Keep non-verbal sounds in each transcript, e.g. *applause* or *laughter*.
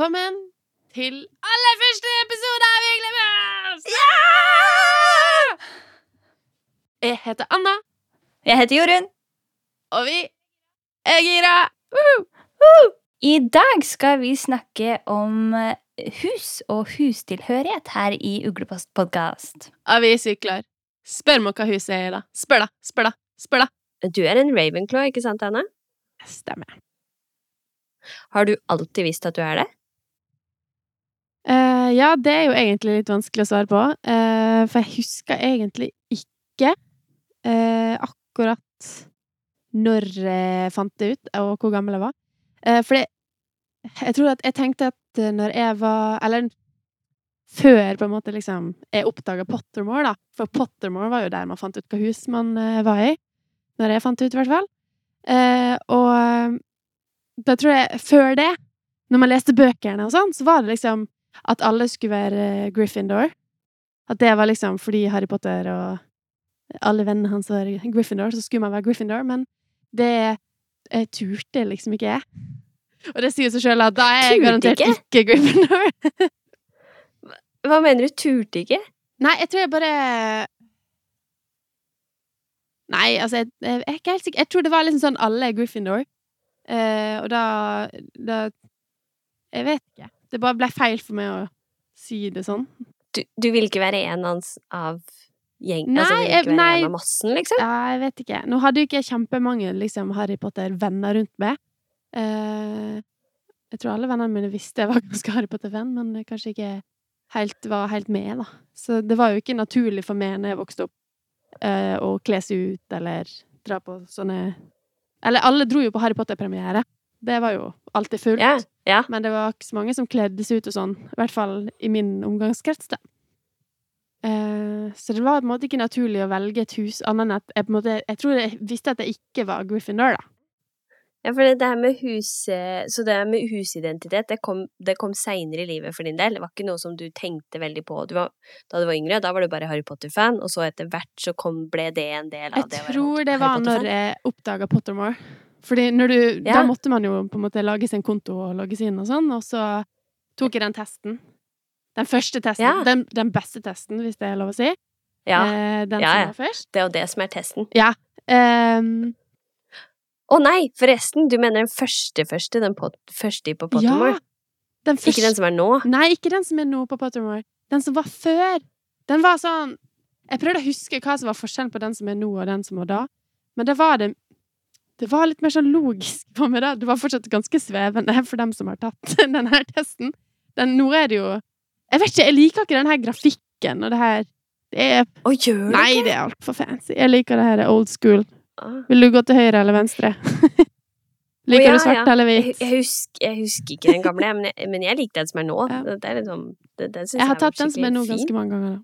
Velkommen til aller første episode av Yglemus! Jeg heter Anna, Jeg heter Jorunn. og vi er gira! I dag skal vi snakke om eh, hus og hustilhørighet her i Uglepost podkast. Og vi sykler. Spør meg hva huset er i, da. Spør, da. Spør, da. Spør, da. Du er en Ravenclaw, ikke sant, Anna? Stemmer. Har du alltid visst at du er det? Eh, ja, det er jo egentlig litt vanskelig å svare på, Uh, for jeg husker egentlig ikke uh, akkurat når jeg fant det ut, og hvor gammel jeg var. Uh, for jeg tror at jeg tenkte at når jeg var Eller før på en måte liksom jeg oppdaga Pottermore, da. For Pottermore var jo der man fant ut hva hus man var i. Når jeg fant det ut, i hvert fall. Og da tror jeg Før det, når man leste bøkene og sånn, så var det liksom at alle skulle være Gryffindor. At det var liksom fordi Harry Potter og alle vennene hans var Gryffindor, så skulle man være Gryffindor. Men det jeg turte liksom ikke jeg. Og det sier seg sjøl at da er jeg Turte garantert ikke? ikke Gryffindor. Hva mener du, turte ikke? Nei, jeg tror jeg bare Nei, altså, jeg, jeg er ikke helt sikker. Jeg tror det var liksom sånn alle er Gryffindor. Eh, og da, da Jeg vet ikke. Det bare ble feil for meg å si det sånn. Du, du vil ikke være en av gjengen? Nei, altså, du vil ikke være nei. en av massen, liksom? Jeg vet ikke. Nå hadde jo ikke jeg kjempemange liksom, Harry Potter-venner rundt meg. Uh, jeg tror alle vennene mine visste jeg var ganske Harry Potter-venn, men kanskje ikke helt, var helt med, da. Så det var jo ikke naturlig for meg når jeg vokste opp, uh, å kle seg ut eller dra på sånne Eller alle dro jo på Harry Potter-premiere. Det var jo alltid fullt. Yeah, yeah. Men det var ikke så mange som kledde seg ut og sånn. I hvert fall i min omgangskrets, da. Eh, så det var på en måte ikke naturlig å velge et hus, annet enn at jeg på en måte Jeg tror jeg visste at jeg ikke var Gryffindor, da. ja, for det, her med hus eh, Så det her med husidentitet, det kom, det kom seinere i livet for din del? Det var ikke noe som du tenkte veldig på du var, da du var yngre? Da var du bare Harry Potter-fan, og så etter hvert så kom, ble det en del av Jeg det Jeg tror det var når jeg oppdaga Pottermore. Fordi du Da måtte man jo på en måte lage sin konto og logges inn og sånn, og så tok jeg den testen. Den første testen. Ja. Den, den beste testen, hvis det er lov å si. Ja, Eh, den Ja, som var først. det er jo det som er testen. Ehm, Å nei, forresten, du mener den første første, den pot, første på Pottermore? ja! Den første Ikke den som er nå? Nei, ikke den som er nå på Pottermore. Den som var før. Den var sånn Jeg prøvde å huske hva som var forskjellen på den som er nå, og den som var da. Men det var det Det var litt mer sånn logisk for meg, da. Det var fortsatt ganske svevende for dem som har tatt *laughs* denne testen. Den, nå er det jo Jeg vet ikke, jeg liker ikke den her grafikken og det her det er, Å, gjør du Nei, det er altfor fancy. Jeg liker det her old school. Ah. Vil du gå til høyre eller venstre? *laughs* liker ja, du svart ja. eller Jeg, hvit? jeg, husker, jeg husker ikke den gamle, men jeg, men jeg liker den som er nå. *laughs* Ja. Det er liksom, det, den synes Jeg har tatt den som er nå, ganske mange ganger.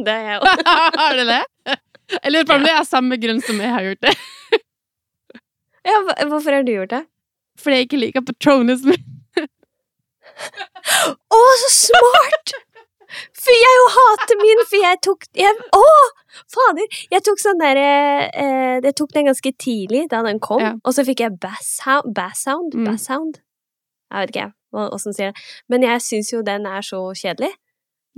Det er jeg òg. har du det? Jeg lurer på om det er samme grunn som jeg har gjort det. *laughs* Ja, hvorfor har du gjort det? Fordi jeg ikke liker Patronus min. Å, så smart! For jeg jo hater min, for jeg tok jeg, Å, fader! Jeg tok sånn derre eh, Jeg tok den ganske tidlig, da den kom, Ja. og så fikk jeg bass, sound- bass sound. Mm. Jeg vet ikke hva- åssen sier det. Men jeg syns jo den er så kjedelig.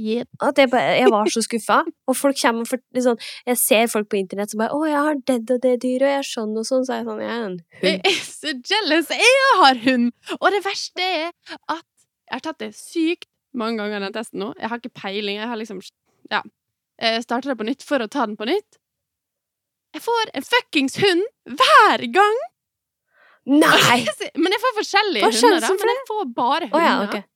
Yep. At jeg, bare, jeg var så skuffa. Og folk kommer for, liksom, Jeg ser folk på internett som bare 'Å, jeg har det og det dyret, og jeg er sånn og sånn', så er jeg sånn Jeg er en hund'. Jeg er så jealous. Jeg har hund! Og det verste er at jeg har tatt det sykt mange ganger, den testen nå. Jeg har ikke peiling. Jeg har liksom Ja. Jeg starter det på nytt for å ta den på nytt. Jeg får en fuckings hund hver gang! Nei! *laughs* Men jeg får forskjellige Hva er hunder, da. Men jeg får bare hunder. hunder. ja, ok.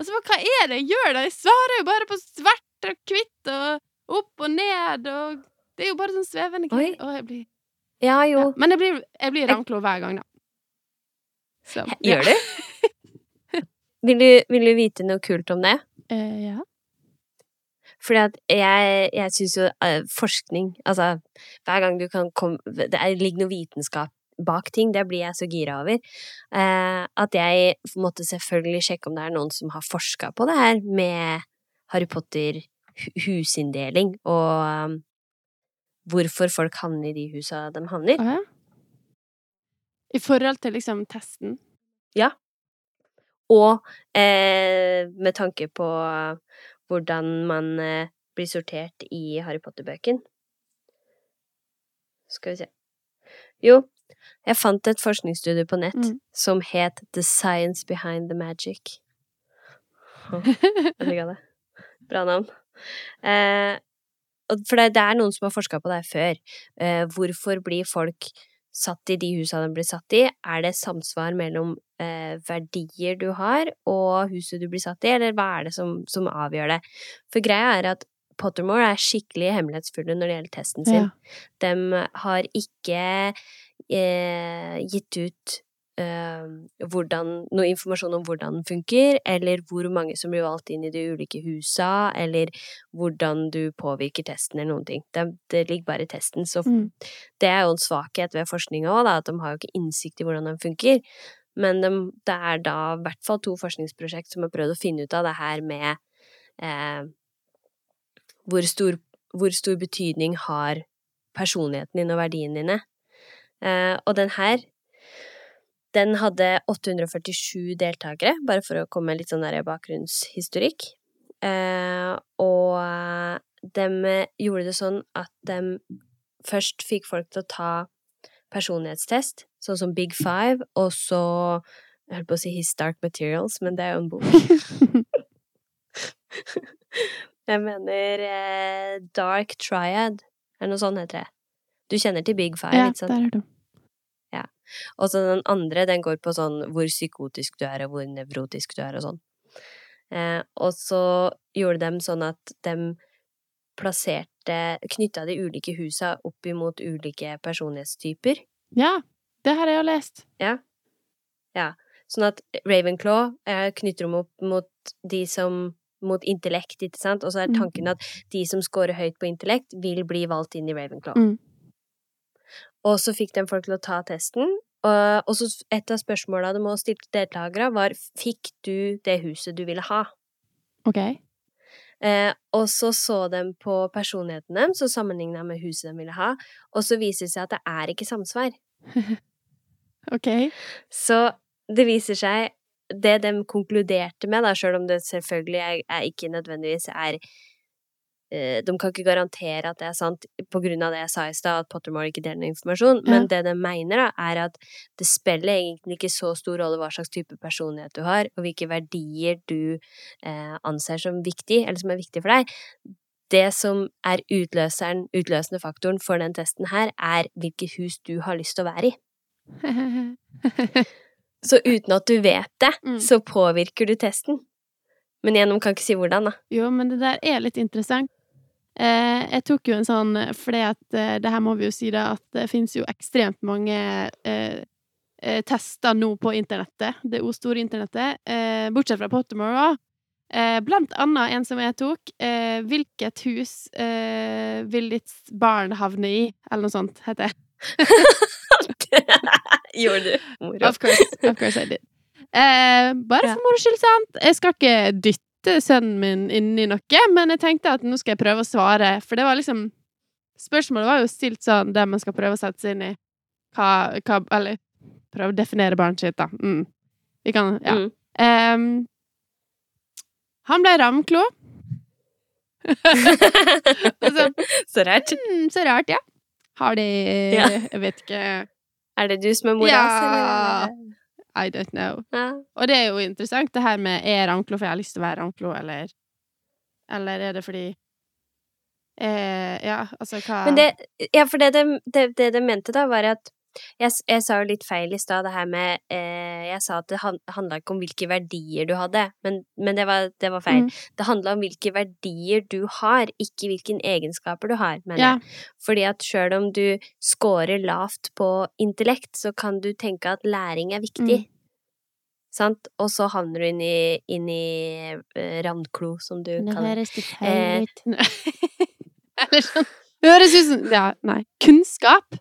Altså, hva er det jeg gjør da? Jeg svarer jo bare på svart og hvitt og opp og ned og Det er jo bare sånn svevende greier. Og jeg blir Ja, jo. ja. Men jeg blir, jeg blir Ravnklo hver gang, da. Så, Gjør du? *laughs* Vil du? Vil du vite noe kult om det? Eh, ja. Fordi at jeg, jeg syns jo eh, forskning Altså, hver gang du kan komme Det er, ligger noe vitenskap bak ting, det blir jeg så gira over. Eh, at jeg måtte selvfølgelig sjekke om det er noen som har forska på det her med Harry Potter-husinndeling, og um, hvorfor folk havner i de husa de havner. Ja. I forhold til liksom testen. Og eh, med tanke på hvordan man eh, blir sortert i Harry Potter-bøken. Skal vi se. Jo, jeg fant et forskningsstudie på nett Mm. som het The Science Behind the Magic. Jeg digga det. Bra navn. Eh, for det, det er noen som har forska på det her før. Eh, hvorfor blir folk satt i de husa de blir satt i? Er det samsvar mellom eh, verdier du har, og huset du blir satt i, eller hva er det som, som avgjør det? For greia er at Pottermore er skikkelig hemmelighetsfulle når det gjelder testen sin. Ja. De har ikke gitt ut eh, hvordan, noe informasjon om hvordan den funker, eller hvor mange som blir valgt inn i de ulike husa, eller hvordan du påvirker testen, eller noen ting. Det, det ligger bare i testen. Så Mm. det er jo en svakhet ved forskninga òg, at de har jo ikke innsikt i hvordan den funker. Men de, det er da i hvert fall to forskningsprosjekt som har prøvd å finne ut av det her med eh, hvor, stor, hvor stor betydning har personligheten din og verdiene dine. Eh, og den her, den hadde 847 deltakere, bare for å komme med litt sånn der bakgrunnshistorikk. Eh, og de gjorde det sånn at de først fikk folk til å ta personlighetstest, sånn som Big Five, og så Jeg holdt på å si His Dark Materials, men det er jo en bok. *laughs* Jeg mener eh, Dark Triad, eller noe sånt heter det. Du kjenner til Big Five, ja, ikke sant? hørt er du. Og så den andre, den går på sånn hvor psykotisk du er, og hvor nevrotisk du er, og sånn. Eh, og så gjorde de sånn at de plasserte Knytta de ulike husa opp imot ulike personlighetstyper. Ja, det har jeg jo lest. Sånn at Ravenclaw eh, knytter dem opp mot de som mot intellekt, ikke sant? Og så er Mm. tanken at de som scorer høyt på intellekt, vil bli valgt inn i Ravenclaw. Mm. Og så fikk de folk til å ta testen. Og, og så et av spørsmåla de også stilte deltakere, var fikk du det huset du ville ha? Ok. Eh, og så så de på personligheten deres og sammenligna med huset de ville ha, og så viser det seg at det er ikke samsvar. *laughs* Ok. Så det viser seg Det de konkluderte med, da, sjøl om det selvfølgelig er, er ikke nødvendigvis er De kan ikke garantere at det er sant på grunn av det jeg sa i stad, at Pottermore ikke deler noe informasjon, Ja. men det de mener, da, er at det spiller egentlig ikke så stor rolle hva slags type personlighet du har, og hvilke verdier du eh, anser som viktig, eller som er viktig for deg. Det som er utløseren, utløsende faktoren for den testen her, er hvilket hus du har lyst til å være i. *laughs* Så uten at du vet det, Mm. så påvirker du testen. Men igjen, man kan ikke si hvordan, da. Jo, men det der er litt interessant. Eh, jeg tok jo en sånn fordi at eh, det her må vi jo si det, at det finnes jo ekstremt mange eh, eh, tester nå på internettet, det ordstore internettet, eh, bortsett fra Pottermore. Eh, blant annet en som jeg tok. Eh, hvilket hus eh, vil ditt barn havne i? Eller noe sånt, heter det. *laughs* Gjorde du? Moro. Of course, of course I did. Eh, bare for moro skyld, sant? Jeg skal ikke dytte sønnen min inn i noe, men jeg tenkte at nå skal jeg prøve å svare, for det var liksom Spørsmålet var jo stilt sånn det man skal prøve å sette seg inn i hva, hva Eller prøve å definere barnet sitt, da. Mm. Vi kan Ja. Mm. Um, han ble ramklo. *laughs* så, Så rart. mm, så rart, ja. Har de Ja. Jeg vet ikke Er det du som er mora Ja. eller? I don't know. Ja. Og det er jo interessant, det her med er ranklo for jeg har lyst til å være ranklo, eller Eller er det fordi eh, Ja, altså hva Men det, ja, for det de, det, det de mente da, var at jeg, jeg sa jo litt feil i stad, det her med eh, Jeg sa at det han, handla ikke om hvilke verdier du hadde, men, men det, var, det var feil. Mm. Det handla om hvilke verdier du har, ikke hvilke egenskaper du har, mener Ja. jeg. Fordi at sjøl om du scorer lavt på intellekt, så kan du tenke at læring er viktig. Mm. Sant? Og så havner du inn i, inn i eh, ravnklo, som du Det kaller det. høres litt Eh. feil ut. *laughs* Eller sånn Det høres ut som Ja, nei. Kunnskap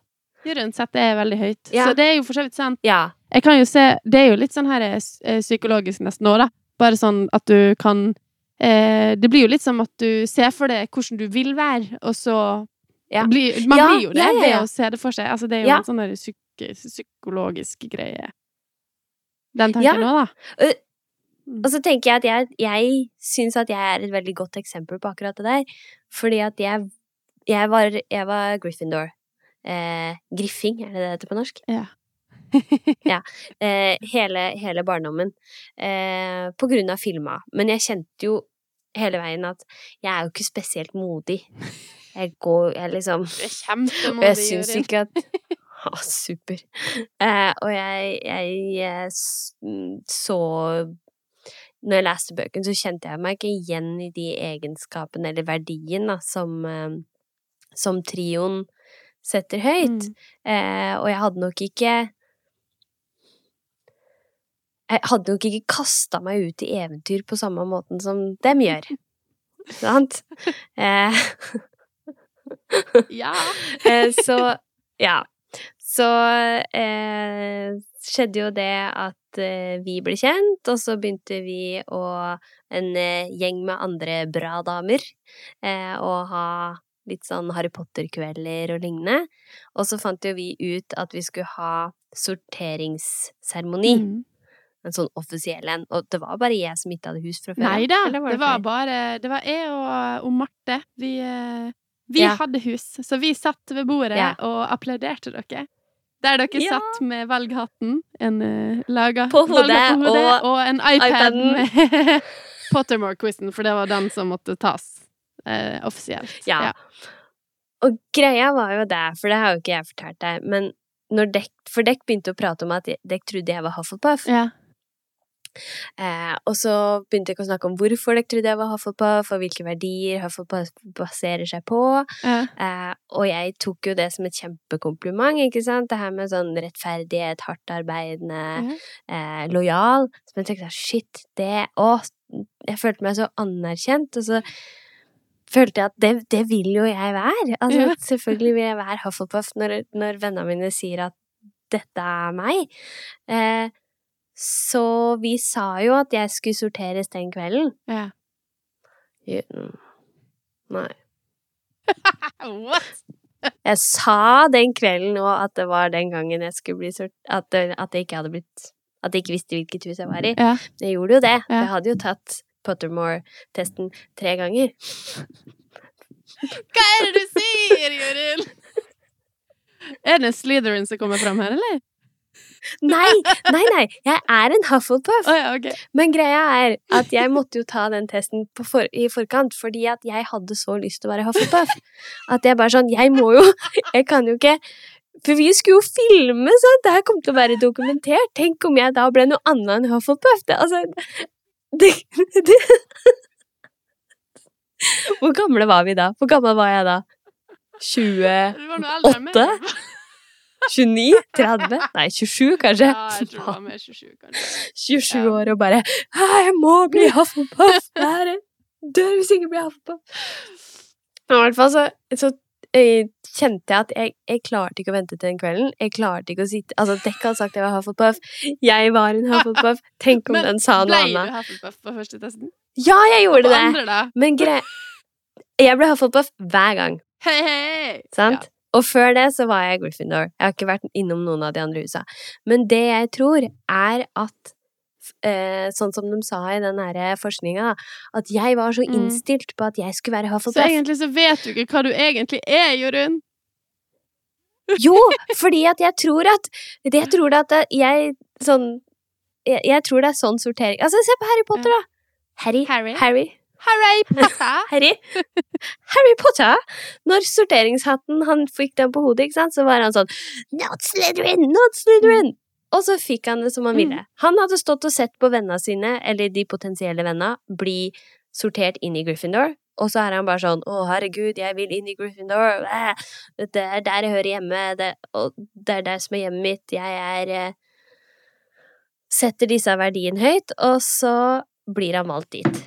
Jørund setter jeg veldig høyt. Ja. Så det er jo for så vidt sant. Ja. Jeg kan jo se Det er jo litt sånn her eh, psykologisk nesten òg, da. Bare sånn at du kan eh, Det blir jo litt som at du ser for deg hvordan du vil være, og så Ja. blir Man blir jo det ved å se det for seg. Altså, det er jo en sånn psyk psykologisk greie. den tanken nå, da. Og så tenker jeg at jeg, jeg syns at jeg er et veldig godt eksempel på akkurat det der. Fordi at jeg, jeg, var, jeg var Gryffindor. Eh, griffing, er det det heter på norsk? *laughs* Ja. Eh, hele, hele barndommen. Eh, på grunn av filma. Men jeg kjente jo hele veien at jeg er jo ikke spesielt modig. Jeg går Jeg liksom Du er kjempemodig, Og jeg syns ikke at *laughs* Å, super. Eh, og jeg, jeg, jeg så Når jeg leste bøken, så kjente jeg meg ikke igjen i de egenskapene eller verdien da, som, eh, som trioen setter høyt. Mm. Eh, og jeg hadde nok ikke Jeg hadde nok ikke kasta meg ut i eventyr på samme måten som dem gjør. *laughs* Sant? Eh, Ja. *laughs* Eh, så ja. Så eh, skjedde jo det at eh, vi ble kjent, og så begynte vi å En eh, gjeng med andre bra damer eh, å ha litt sånn Harry Potter-kvelder og lignende. Og så fant jo vi ut at vi skulle ha sorteringsseremoni. Mm. En sånn offisiell en. Og det var bare jeg som ikke hadde hus fra før. Nei da, var det var flere? bare Det var jeg og, og Marte. Vi, eh, vi Ja. hadde hus, så vi satt ved bordet Ja. og applauderte dere. Der dere Ja. satt med valghatten, en uh, laga På hodet, på hodet, og og, en iPad iPaden. med *laughs* Pottermore-quizen, for det var den som måtte tas eh, offisielt. Ja. Og greia var jo det, for det har jo ikke jeg fortalt deg, men når dekk, for dekk begynte å prate om at dekk trodde jeg var Hufflepuff, Ja. eh, og så begynte jeg å snakke om hvorfor dere trodde jeg var Hufflepuff, og hvilke verdier Hufflepuff baserer seg på, Ja. eh, og jeg tok jo det som et kjempekompliment, ikke sant, det her med sånn rettferdighet, hardt arbeidende, Ja. eh, lojal, så jeg tenkte shit, det, å, jeg følte meg så anerkjent, og så følte jeg at det, det vil jo jeg være. Altså, Ja. *laughs* selvfølgelig vil jeg være Hufflepuff når, når vennene mine sier at dette er meg. Eh, så vi sa jo at jeg skulle sorteres den kvelden. Ja. Ja, mm, Nei. *laughs* What? Jeg sa den kvelden òg at det var den gangen jeg skulle bli sort... At, at jeg ikke hadde blitt At jeg ikke visste hvilket hus jeg var i. Ja. Jeg gjorde jo det. Ja. Jeg hadde jo tatt Pottermore-testen tre ganger. Hva er det du sier, Jorunn? Er det Slytherin som kommer fram her, eller? Nei, nei, nei! Jeg er en Hufflepuff! Oh, ja, okay. Men greia er at jeg måtte jo ta den testen på for, i forkant, fordi at jeg hadde så lyst til å være Hufflepuff. At jeg bare sånn Jeg må jo Jeg kan jo ikke For vi skulle jo filme, så det her kom til å være dokumentert. Tenk om jeg da ble noe annet enn Hufflepuff. Det, altså det, det. Hvor gamle var vi da? Hvor gammel var jeg da? 20 Du var noe eldre enn meg. Åtte? 29? 30? Nei, 27 kanskje? Ja, jeg tror det var mer 27, kanskje. 27 Ja. år og bare Jeg må bli Hufflepuff! Det her dør hvis jeg ikke blir Hufflepuff. Men i hvert fall så, så eh, kjente jeg at jeg, jeg klarte ikke å vente til den kvelden. Jeg klarte ikke å sitte Altså, Dekk hadde sagt jeg var Hufflepuff. Jeg var en Hufflepuff. Tenk om Men den sa noe Ble du. Hufflepuff på første testen? Ja, jeg På gjorde det! andre, da? Men gre... Jeg ble Hufflepuff hver gang. Hei, hei! Sant? Og før det så var jeg Gryffindor. Jeg har ikke vært innom noen av de andre husa. Men det jeg tror, er at eh, Sånn som de sa i den her forskninga, at jeg var så Mm. innstilt på at jeg skulle være Så egentlig så vet du ikke hva du egentlig er, Jorunn. Jo, fordi at jeg tror at Jeg tror at jeg sånn jeg, jeg tror det er sånn sortering Altså, se på Harry Potter, da! Harry. Harry. Harry. Harry Potter! *laughs* Harry. Harry Potter! Når sorteringshatten han fikk den på hodet, ikke sant, så var han sånn Not Slytherin! Not Slytherin! Og så fikk han det som han Mm. ville. Han hadde stått og sett på vennene sine, eller de potensielle vennene, bli sortert inn i Gryffindor. Og så er han bare sånn Å, herregud, jeg vil inn i Gryffindor. Det er der jeg hører hjemme. Det, og det er der som er hjemmet mitt. Jeg er eh, Setter disse verdiene høyt, og så blir han valgt dit.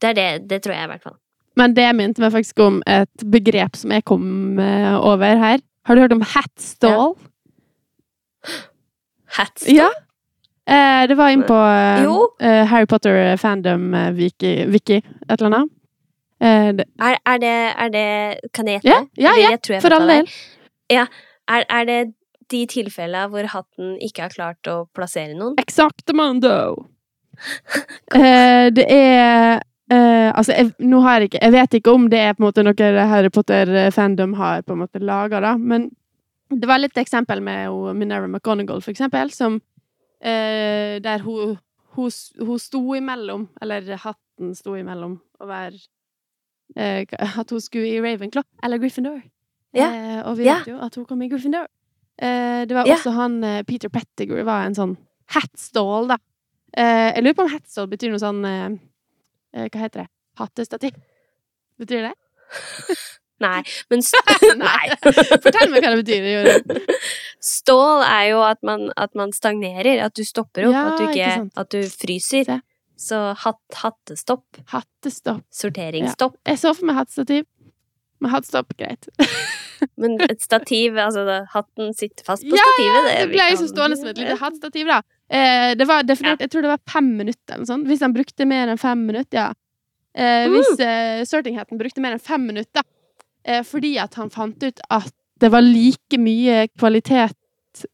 Det er det. Det tror jeg, i hvert fall. Men det minte meg faktisk om et begrep som jeg kom eh, over her. Har du hørt om hatstall? Hats. Ja. Eh, det var inn på eh, eh, Harry Potter fandom eh, wiki, wiki, et eller annet. Eh, det, Er, er, det, er det Kan jeg gjette? ja, ja, ja, for all del. Ja. Er, er det de tilfellene hvor hatten ikke har klart å plassere noen. Exactamundo! *laughs* Eh, det er eh, Altså, jeg, nå har jeg ikke Jeg vet ikke om det er på en måte noe Harry Potter-fandom har på en måte laga, da, men det var litt eksempel med Minerva McGonagall, for eksempel, som eh, Der hun, hun, hun sto imellom, eller hatten sto imellom, å være eh, At hun skulle i Ravenclaw eller Gryffindor. Ja. Eh, og vi Ja. vet jo at hun kom i Gryffindor. Eh, det var Ja. også han eh, Peter Pettigrew var en sånn hatstall, da. Eh, jeg lurer på om hatstall betyr noe sånn Hva heter det? Hattestativ? Betyr det? *laughs* Nei, *laughs* men *laughs* Nei. Fortell meg hva det betyr. Jorunn. stål er jo at man, at man stagnerer, at du stopper opp, Ja, at, du ikke ikke, at du fryser. Se. Så hat, hattestopp, Hattestopp. sorteringsstopp. Jeg så for meg hattestativ. Men hattstopp, greit. *laughs* Men et stativ, altså da, hatten sitter fast på Ja, stativet. Det vi ble så stående som et lite hattstativ, da. Eh, det var definert, jeg tror det var fem minutter eller noe sånt. Hvis han brukte mer enn fem minutter, ja. Eh, Mm. hvis eh, sortinghatten brukte mer enn fem minutter, fordi at han fant ut at det var like mye kvalitet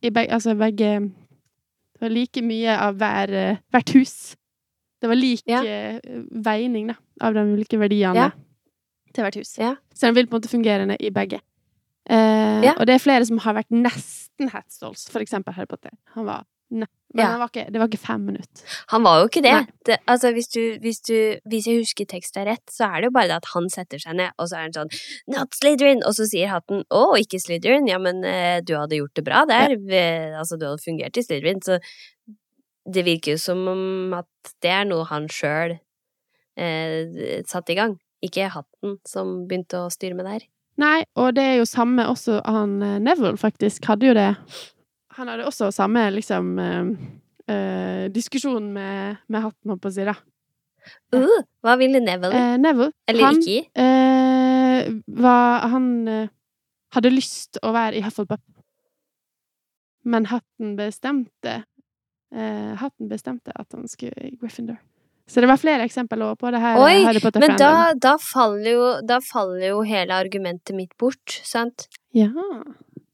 i begge Altså begge Det var like mye av hver, eh, hvert hus. Det var lik Ja. eh, veining, da, av de ulike verdiene Ja. til hvert hus. Ja. Så den vil på en måte fungere i begge. Eh. Og det er flere som har vært nesten Hatstalls, for eksempel Harry Potter. Han var ne Men Ja. han var ikke, det var ikke fem minutter. Han var jo ikke det. Det altså, hvis, du, hvis, du, hvis jeg husker teksten rett, så er det jo bare det at han setter seg ned, og så er han sånn Not Slytherin! Og så sier hatten Å, ikke Slytherin. Ja, men eh, du hadde gjort det bra der. Ja. Altså, du hadde fungert i Slytherin. Så det virker jo som om at det er noe han sjøl eh, satte i gang. Ikke hatten som begynte å styre med der. Nei, og det er jo samme også han eh, Neville, faktisk, hadde jo det. Han hadde også samme, liksom eh, eh, diskusjon med, med hatten, holdt på å si, da. Uh, hva ville Neville? Eh, Neville, Eller han ikke eh, var Han eh, hadde lyst å være i Hufflepuff. Men hatten bestemte eh, Hatten bestemte at han skulle i Gryffindor. Så det var flere eksempler også på det her Oi, Men da, da, faller jo, da faller jo hele argumentet mitt bort, sant? Ja,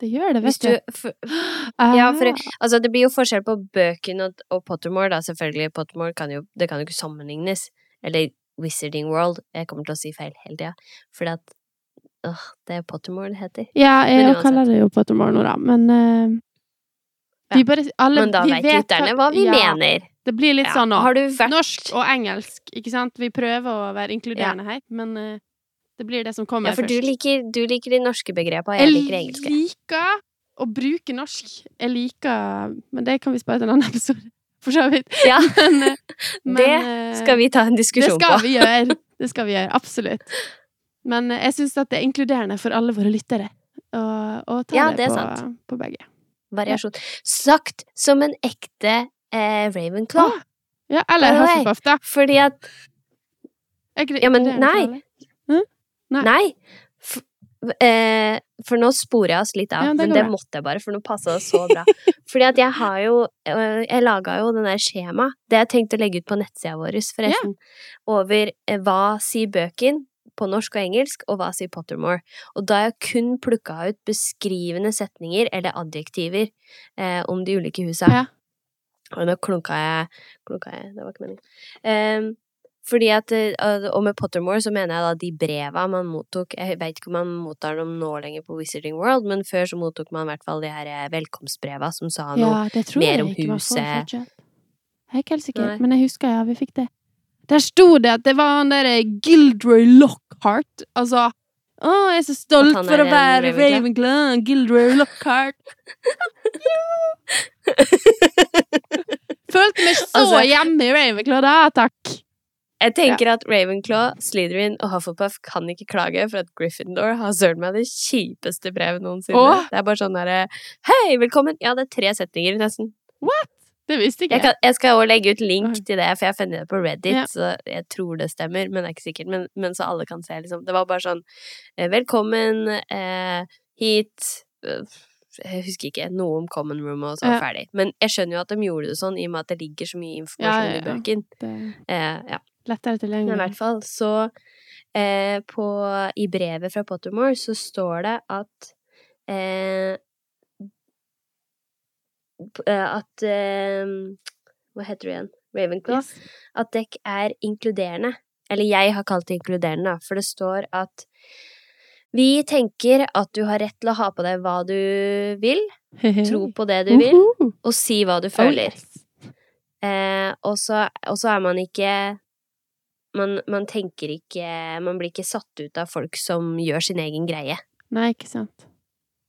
det gjør det, vet du for, *gasps* Ja, for Altså, det blir jo forskjell på bøkene og, og Pottermore, da, selvfølgelig. Pottermore kan jo, det kan jo ikke sammenlignes. Eller Wizarding World. Jeg kommer til å si feil hele tida. Fordi at Åh, det er Pottermore det heter. ja, jeg kaller det jo Pottermore nå, da, men uh, vi bare alle, Men da vi vet lytterne hva vi ja, mener. Det blir litt Ja, sånn nå. Har du vært Norsk og engelsk, ikke sant? Vi prøver å være inkluderende her, men eh, det blir det som kommer først. Ja, for du liker, du liker de norske begrepene, og jeg liker engelske. engelske. liker å bruke norsk. Jeg liker Men det kan vi spare til en annen episode, *laughs* for så vidt. Ja, *laughs* Men, eh, *laughs* men, det eh, skal vi ta en diskusjon på. Det skal vi gjøre. Det skal vi gjøre. Absolutt. Men eh, jeg syns at det er inkluderende for alle våre lyttere å å ta Ja, det, det på, på begge. Variasjon. Sagt som en ekte eh, Ravenclaw. Ja, eller. Hufflepuff, da. Fordi at Ja, men nei. Nei. Nei. For, eh, for nå sporer jeg oss litt av, Ja, det men det bra. måtte jeg bare, for nå passa det så bra. *laughs* Fordi at jeg har jo øh, Jeg laga jo den der skjema, det jeg tenkte å legge ut på nettsida vår, forresten, over eh, hva sier bøken på norsk og engelsk, og hva sier Pottermore. Og da har jeg kun plukka ut beskrivende setninger, eller adjektiver, eh, om de ulike husa. Ja. Og nå klunka jeg Klunka jeg, det var ikke meningen. Ehm, fordi at, eh, Og med Pottermore så mener jeg da de breva man mottok Jeg vet ikke om man mottar dem nå lenger på Wizarding World, men før så mottok man i hvert fall de her eh, velkomstbreva som sa noe. Ja, mer om huset. fortsatt. Jeg er ikke helt sikker, Nei. men jeg husker ja, vi fikk det. Der sto det at det var han derre Gildroy Lockhart. Altså Å, jeg er så stolt er for å være Ravenclaw? Gilderoy Lockhart. *laughs* Følte meg så Altså- hjemme i Ravenclaw da, takk. Jeg tenker at Ravenclaw, Slytherin og Hufflepuff kan ikke klage for at Gryffindor har søren meg det kjipeste brevet noensinne. Åh. Det er bare sånn derre Hei, velkommen! Ja, det er tre setninger, nesten. What? Det visste ikke Jeg, kan, jeg skal også legge ut link til det, for jeg har funnet det på Reddit, Ja. så jeg tror det stemmer, men det er ikke sikkert. Men, men så alle kan se, liksom. Det var bare sånn eh, Velkommen eh, hit eh, Jeg husker ikke. Noe om common room og så Ja. ferdig. Men jeg skjønner jo at de gjorde det sånn, i og med at det ligger så mye informasjon Ja, ja, ja. i bøken. Det Eh, ja. Er lettere tilgjengelig. i hvert fall så eh, på, I brevet fra Pottermore så står det at eh, eh, at eh, Hva heter du igjen? Ravenclaw? Yes. At dekk er inkluderende. Eller jeg har kalt det inkluderende, for det står at vi tenker at du har rett til å ha på deg hva du vil, *laughs* tro på det du vil, og si hva du føler. Eh, og så er man ikke man, man tenker ikke Man blir ikke satt ut av folk som gjør sin egen greie Nei, ikke sant.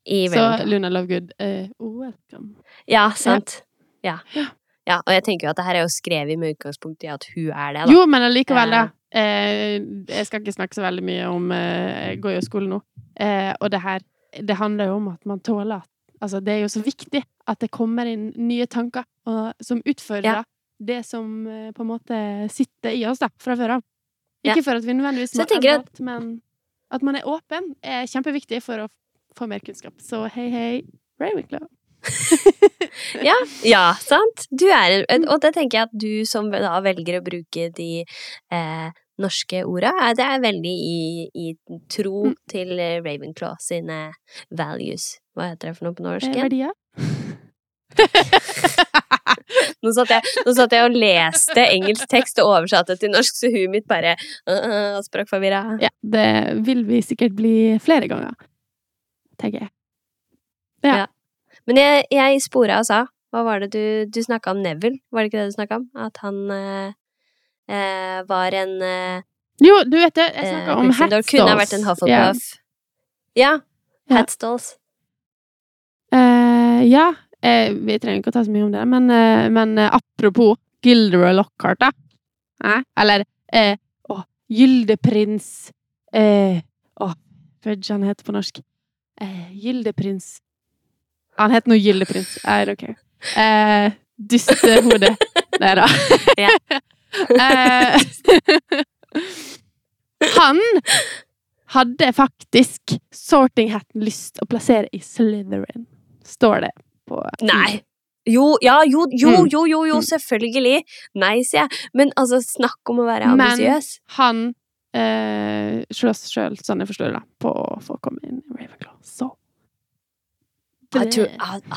Så Luna Lovegood, uh, welcome. Ja, sant. Ja. Ja. ja. Og jeg tenker jo at det her er jo skrevet med utgangspunkt i at hun er det, da. Jo, men allikevel, da. Eh. Eh, jeg skal ikke snakke så veldig mye om eh, Jeg går jo i skole nå. Eh, og det her Det handler jo om at man tåler at Altså, det er jo så viktig at det kommer inn nye tanker og, som utfordrer Ja. Det som eh, på en måte sitter i oss, da, fra før av. Ja. Ikke for at vi nødvendigvis må endre men at man er åpen, er kjempeviktig for å få mer kunnskap. Så hei, hei, Ravenclaw. *laughs* Ja, ja, sant? Du er Og det tenker jeg at du som da velger å bruke de eh, norske orda, er- det er veldig i, i tro Mm. til eh, Ravenclaw sine values. Hva heter det for noe på norsk? Eh, verdier. *laughs* Nå satt, jeg, nå satt jeg og leste engelsk tekst og oversatte til norsk, så huet mitt bare uh, språkforvirra. Ja, det vil vi sikkert bli flere ganger, tenker jeg. Ja. Men jeg, jeg spora og sa Hva var det du, du snakka om Neville? Var det ikke det du snakka om? At han eh, eh, var en eh, Jo, du vet det, jeg eh, snakka om Hatstalls. Kunne ha vært en Hufflepuff. Ja. Ja. Hatstalls. Ja, Eh, ja eh, vi trenger ikke å ta så mye om det, men, eh, men eh, apropos Gilderoy Lockhart, da. Eller eh, å, Gyldeprins eh, Å, fudge, han heter på norsk. Eh, Gyldeprins Han heter nå Gyldeprins. I don't care. Eh, Dystehode. Nei da. *laughs* Eh, *laughs* han hadde faktisk Sorting Hatten lyst å plassere i Slytherin. Står det på Nei. Jo, ja, jo, jo, Mm. jo, jo, jo, Mm. selvfølgelig. Nei, sier jeg. Men altså, snakk om å være Men- Han eh, slåss sjøl, sånn jeg forstår det, på å få komme inn i Ravenclaw. Så tror,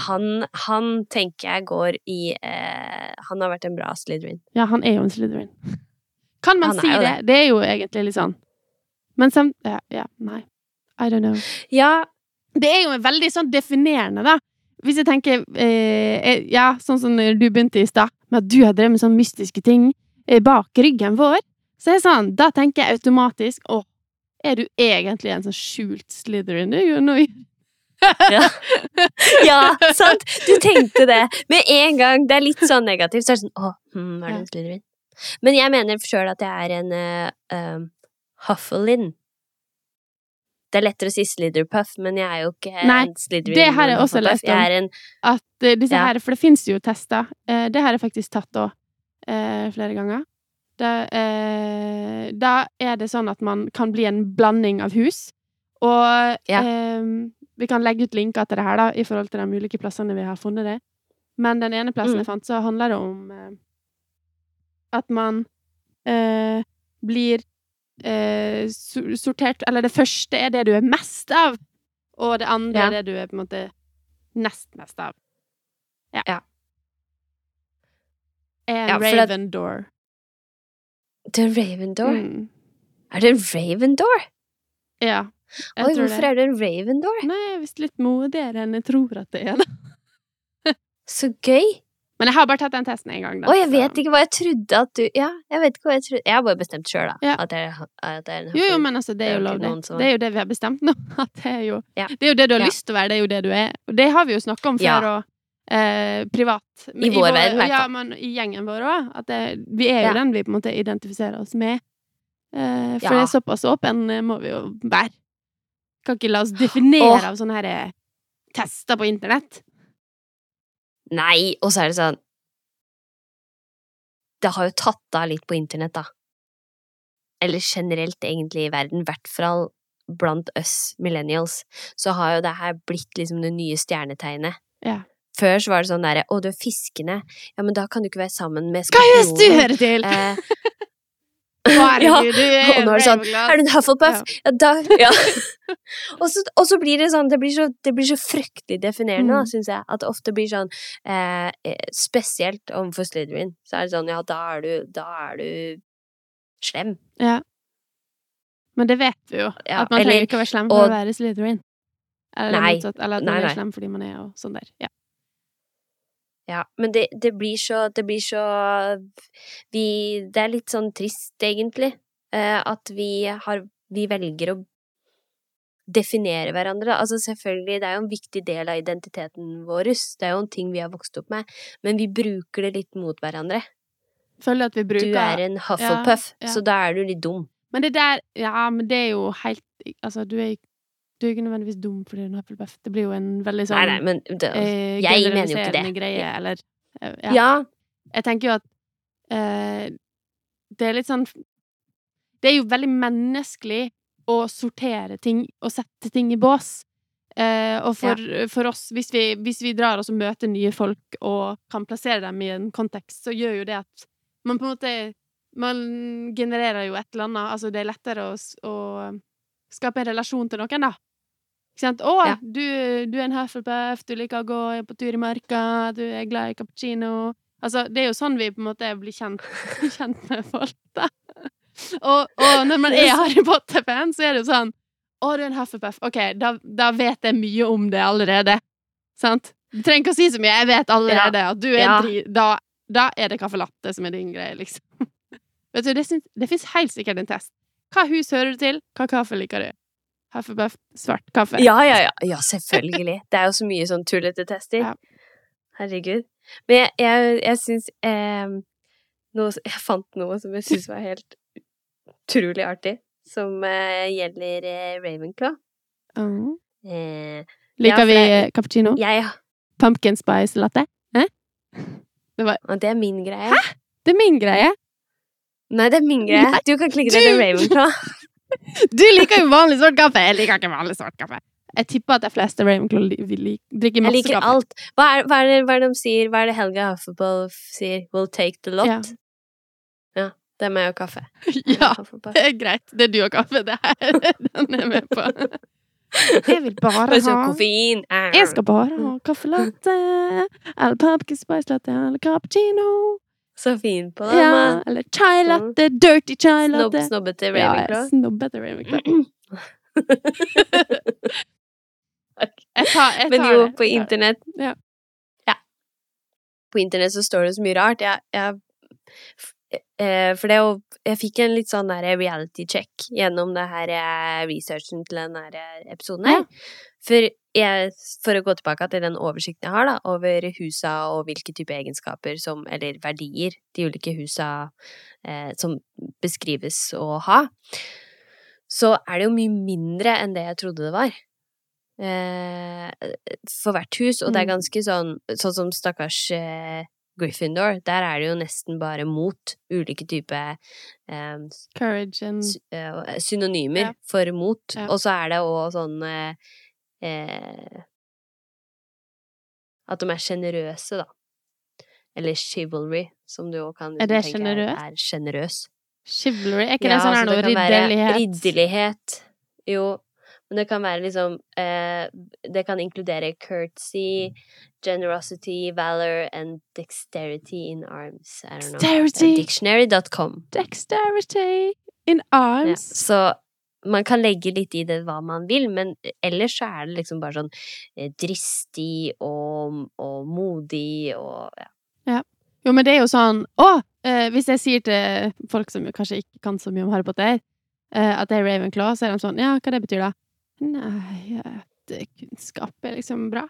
han, han, tenker jeg går i eh, Han har vært en bra Slytherin. Ja, han er jo en Slytherin. Kan man si det? det? Det er jo egentlig litt sånn. Men samt ja, ja, nei. I don't know. Ja, Det er jo veldig sånn definerende, da. Hvis jeg tenker eh, eh, Ja, sånn som du begynte i stad, med at du har drevet med sånne mystiske ting eh, bak ryggen vår, så er det sånn Da tenker jeg automatisk Å, er du egentlig en sånn skjult Slytherin? Du jo noe ja. *laughs* ja, sant? Du tenkte det. Med en gang det er litt sånn negativt, så er det sånn Å, hm, er du en Slytherin? Men jeg mener sjøl at jeg er en uh, um, Hufflin. Det er lettere å si Slitherpuff, men jeg er jo ikke Nei, en Slytherin. det har er jeg også lest om. Er en at eh, disse Ja. her For det fins jo tester. Eh, det har jeg faktisk tatt òg, eh, flere ganger. Da, da er det sånn at man kan bli en blanding av hus. Og Ja. eh, vi kan legge ut linker til det her, da, i forhold til de ulike plassene vi har funnet det. Men den ene plassen Mm. jeg fant, så handler det om at man eh, blir eh, sortert Eller det første er det du er mest av, og det andre Ja. er det du er på en måte nest mest av. Ja. Ja. En Ja, Det er Ravendor. Ravendor? Mm. Er det en Ravendor? Ja. Oi, hvorfor det. er det en Ravendor? Nei, jeg er visst litt modigere enn jeg tror at det er. *laughs* Så gøy! Men jeg har bare tatt den testen én gang. da, Å, jeg vet ikke hva jeg trodde at du Ja, jeg vet ikke hva jeg trodde Jeg har bare bestemt sjøl, da. Ja. At, jeg, at jeg en Jo, jo, men altså, det er jo lov, det. som- Det er jo det vi har bestemt nå. *laughs* At det er jo Ja. Det er jo det du har Ja. lyst til å være, det er jo det du er. Og det har vi jo snakka om før, og eh, privat. Men vår verden, i Ja, men i gjengen vår òg. At det, vi er jo den vi på en måte identifiserer oss med. Eh, for det er såpass åpen eh, må vi jo være. Kan ikke la oss definere oh. av sånne her eh, tester på internett. Nei, og så er det sånn Det har jo tatt av litt på internett, da. Eller generelt, egentlig, i verden. I hvert fall blant oss millennials. Så har jo det her blitt liksom det nye stjernetegnet. Ja. Før så var det sånn derre Å, du er fiskende. Ja, men da kan du ikke være sammen med Hva gjør du hører til? Eh, *laughs* Herregud, du er Og nå er det sånn. Er du en Hufflepuff? Ja, da *laughs* ja. *laughs* og, så, og så blir det sånn Det blir så, det blir så fryktelig definerende, Mm. syns jeg. At det ofte blir sånn eh, eh, Spesielt overfor Slytherin. Så er det sånn Ja, da er du, da er du slem. Ja. Men det vet vi jo. Ja, at man eller- trenger ikke å være slem for og- å være Slytherin. Eller Nei. motsatt. Eller at Nei, man er slem fordi man er, og sånn der. Ja. Ja, men det, det blir så Det blir så Vi Det er litt sånn trist, egentlig. Eh, at vi har Vi velger å definere hverandre. Altså selvfølgelig, det er jo en viktig del av identiteten vår. Det er jo en ting vi har vokst opp med. Men vi bruker det litt mot hverandre. Føler at vi bruker Du er en Hufflepuff, ja. så da er du litt dum. Men det der Ja, men det er jo helt Altså, du er du er ikke nødvendigvis dum fordi du er en Hufflepuff. Det blir jo en veldig sånn Nei, nei, men det, eh, jeg mener jo ikke det. greie, eller eh, ja. ja. Jeg tenker jo at eh, det er litt sånn Det er jo veldig menneskelig å sortere ting og sette ting i bås. Eh, og for, for oss, hvis vi, hvis vi drar oss og møter nye folk og kan plassere dem i en kontekst, så gjør jo det at man på en måte Man genererer jo et eller annet Altså, det er lettere å, å skape en relasjon til noen, da. Ikke sant? 'Å, Ja. du, du er en Hufflepuff, du liker å gå på tur i marka, du er glad i cappuccino' Altså, det er jo sånn vi på en måte blir kjent, *laughs* kjent med folk, da. Og, og når man er Harry Potter-fan, så er det jo sånn Å, du er en Hufflepuff. OK, da, da vet jeg mye om det allerede. Sant? Du trenger ikke å si så mye. Jeg vet allerede at du er Ja. dri... Da, da er det caffè latte som er din greie, liksom. *laughs* Vet du, det, syns- det fins helt sikkert en test. Hva hus hører du til? Hva kaffe liker du? Hufflepuff, svart kaffe. Ja, ja, ja. Ja, selvfølgelig. *laughs* Det er jo så mye sånn tullete tester. Ja. Herregud. Men jeg, jeg, jeg syns eh, Jeg fant noe som jeg syns var helt utrolig artig, som eh, gjelder eh, Ravenclaw. Mm. Eh, Liker ja, vi jeg, cappuccino? jeg Pumpkin spice latte? *laughs* Eh? var... det er min greie. Hæ?! Det er min greie. Nei, det er min greie. Du kan klikke deg til Ravenclaw. *laughs* Du liker jo vanlig svart kaffe. Jeg liker ikke vanlig svart kaffe. Jeg tipper at de fleste Ravenclaw drikker masse kaffe. Jeg liker kaffe. alt. Hva er, hva, er det, hva er det de sier? Hva er det Helga Hufflepuff sier? We'll take the lot. Ja. Ja. Det er meg og kaffe. *laughs* Ja, det er greit. Det er du og kaffe. Det er *laughs* Den er med på. Jeg vil bare ha koffein. Jeg skal bare ha kaffelatte eller pumpkin spice latte, eller cappuccino. Så fin på det. Ja, Ja. eller chai latte, dirty chai latte. snobbete Ja, jeg snobbete Ravenclaw. *laughs* Jeg tar, jeg Men jo, på internett Ja. Ja. På internett så står det så mye rart. Jeg, jeg eh, For det jo Jeg fikk en litt sånn reality check gjennom det her eh, researchen til den her eh, episoden her. For, jeg, for å gå tilbake til den oversikten jeg har da, over husa og hvilke type egenskaper som, eller verdier, de ulike husa eh, som beskrives å ha, så er det jo mye mindre enn det jeg trodde det var. Eh, for hvert hus, og det er Mm. ganske sånn Sånn som stakkars eh, Gryffindor, der er det jo nesten bare mot ulike typer eh, Courage and eh, synonymer Ja. for mot. Ja. Og så er det òg sånn eh, eh, At de er sjenerøse, da. Eller chivalry, som du òg kan Er det tenke generøs? er sjenerøs. chivalry. Er ikke Ja, det sånn altså, her noe kan være ridderlighet? Ridderlighet. Jo. Men det kan være liksom eh, Det kan inkludere courtesy, generosity, valor and dexterity in arms. I don't know. Dexterity. Dictionary.com. Dexterity in Ja, arms. så man kan legge litt i det hva man vil, men ellers så er det liksom bare sånn eh, dristig og, og modig og ja. Jo, men det er jo sånn Å! Eh, hvis jeg sier til folk som kanskje ikke kan så mye om Harry Potter, eh, at det er Ravenclaw, så er de sånn Ja, hva det betyr da? Nei, eh, kunnskap er liksom bra.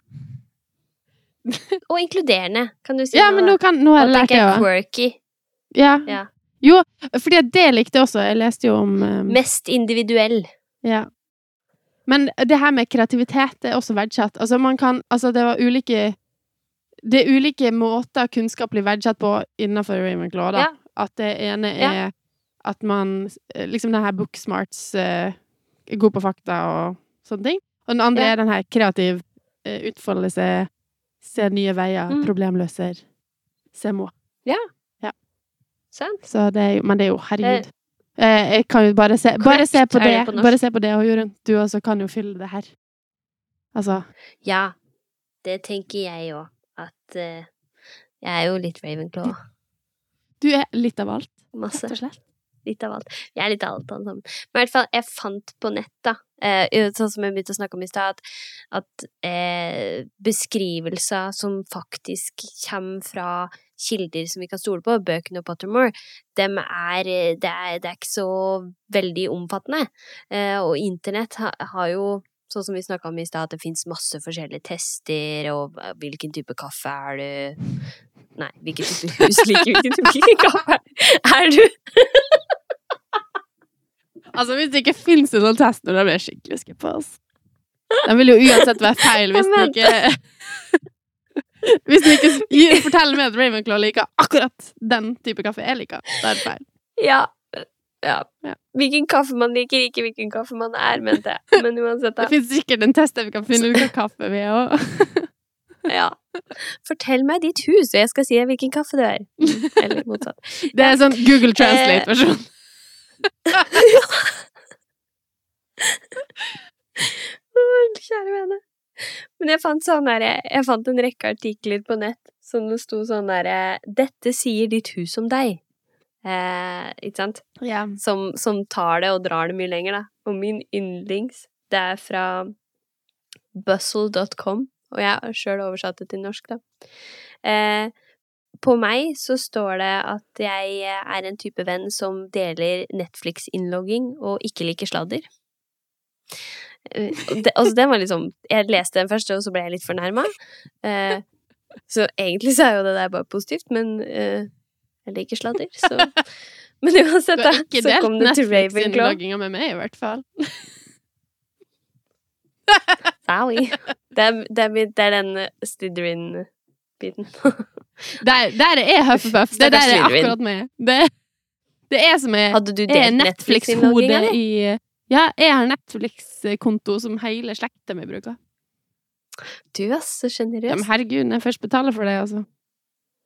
Og inkluderende, kan du si. Ja, nå, men nå, kan, nå har jeg lært det òg. quirky. Ja. Ja. Jo, fordi det likte jeg også. Jeg leste jo om um, Mest individuell. Ja. Men det her med kreativitet er også verdsatt. Altså, man kan Altså, det var ulike Det er ulike måter kunnskap blir verdsatt på innenfor Ravenclaw, da. Ja. At det ene Ja. er at man eh, Liksom den her booksmarts er god på fakta og sånne ting. Og den andre Ja. er den her kreativ uh, utfoldelse, se nye veier, Mm. problemløser, se må. Sant? Så det er jo Men det er jo, herregud. Eh, jeg kan jo bare se, bare se på det, det på bare se på det, og Jorunn, du også kan jo fylle det her. Altså, Ja, det tenker jeg òg. At uh, jeg er jo litt Ravenclaw. du er litt av alt, Masse. rett og slett. Litt av alt. Jeg er litt av alt, alle sammen. Men i hvert fall, jeg fant på nett, da, uh, sånn som jeg begynte å snakke om i stad, at, at uh, beskrivelser som faktisk kommer fra kilder som vi kan stole på, bøkene og Pottermore, dem er, eh, det er, det er ikke så veldig omfattende. Eh, og internett ha, har jo Sånn som vi snakka om i stad, at det fins masse forskjellige tester, og hvilken type kaffe er du Nei, hvilken type *laughs* hus liker hvilken type *laughs* kaffe er du? Altså, hvis det ikke finnes en sånn test da blir jeg skikkelig skuffa, altså. Den vil jo uansett være feil hvis den ikke Hvis du ikke forteller meg at Ravenclaw liker akkurat den type kaffe jeg liker, da er det feil. Ja. ja. Hvilken kaffe man liker, ikke hvilken kaffe man er, mente jeg. *laughs* Men uansett, Det da. finnes sikkert en test der vi kan finne ut hva kaffe vi er òg. *laughs* Ja. Fortell meg ditt hus, og jeg skal si hvilken kaffe du er. *laughs* Eller motsatt. Det er sånn Google Translate-versjon. Å, Kjære vene. Men jeg fant sånn derre Jeg fant en rekke artikler på nett som det sto sånn derre 'Dette sier ditt hus om deg'. Eh, ikke sant? Yeah. som, som tar det og drar det mye lenger, da. Og min yndlings, det er fra bustle.com, og jeg har sjøl oversatt det til norsk, da. Eh, på meg så står det at jeg er en type venn som deler Netflix-innlogging og ikke liker sladder. Eh, det, altså, det var liksom Jeg leste den første, og så ble jeg litt fornærma. Eh, så egentlig så er jo det der bare positivt, men eh, jeg liker sladder, så *laughs* Men uansett, da, så kom det til Ravenclaw. Netflix-innlogginga med meg, i hvert fall. *laughs* Sorry. Det er, det er, det er den eh, Slytherin-biten. *laughs* Der, der er Hufflepuff. Det der er akkurat meg. Det, det er som er, Hadde du er delt Netflix-hodet i Ja, jeg har Netflix-konto som hele slekta mi bruker. Du er så Ja, sjenerøs. men herregud, når jeg først betaler for det, altså.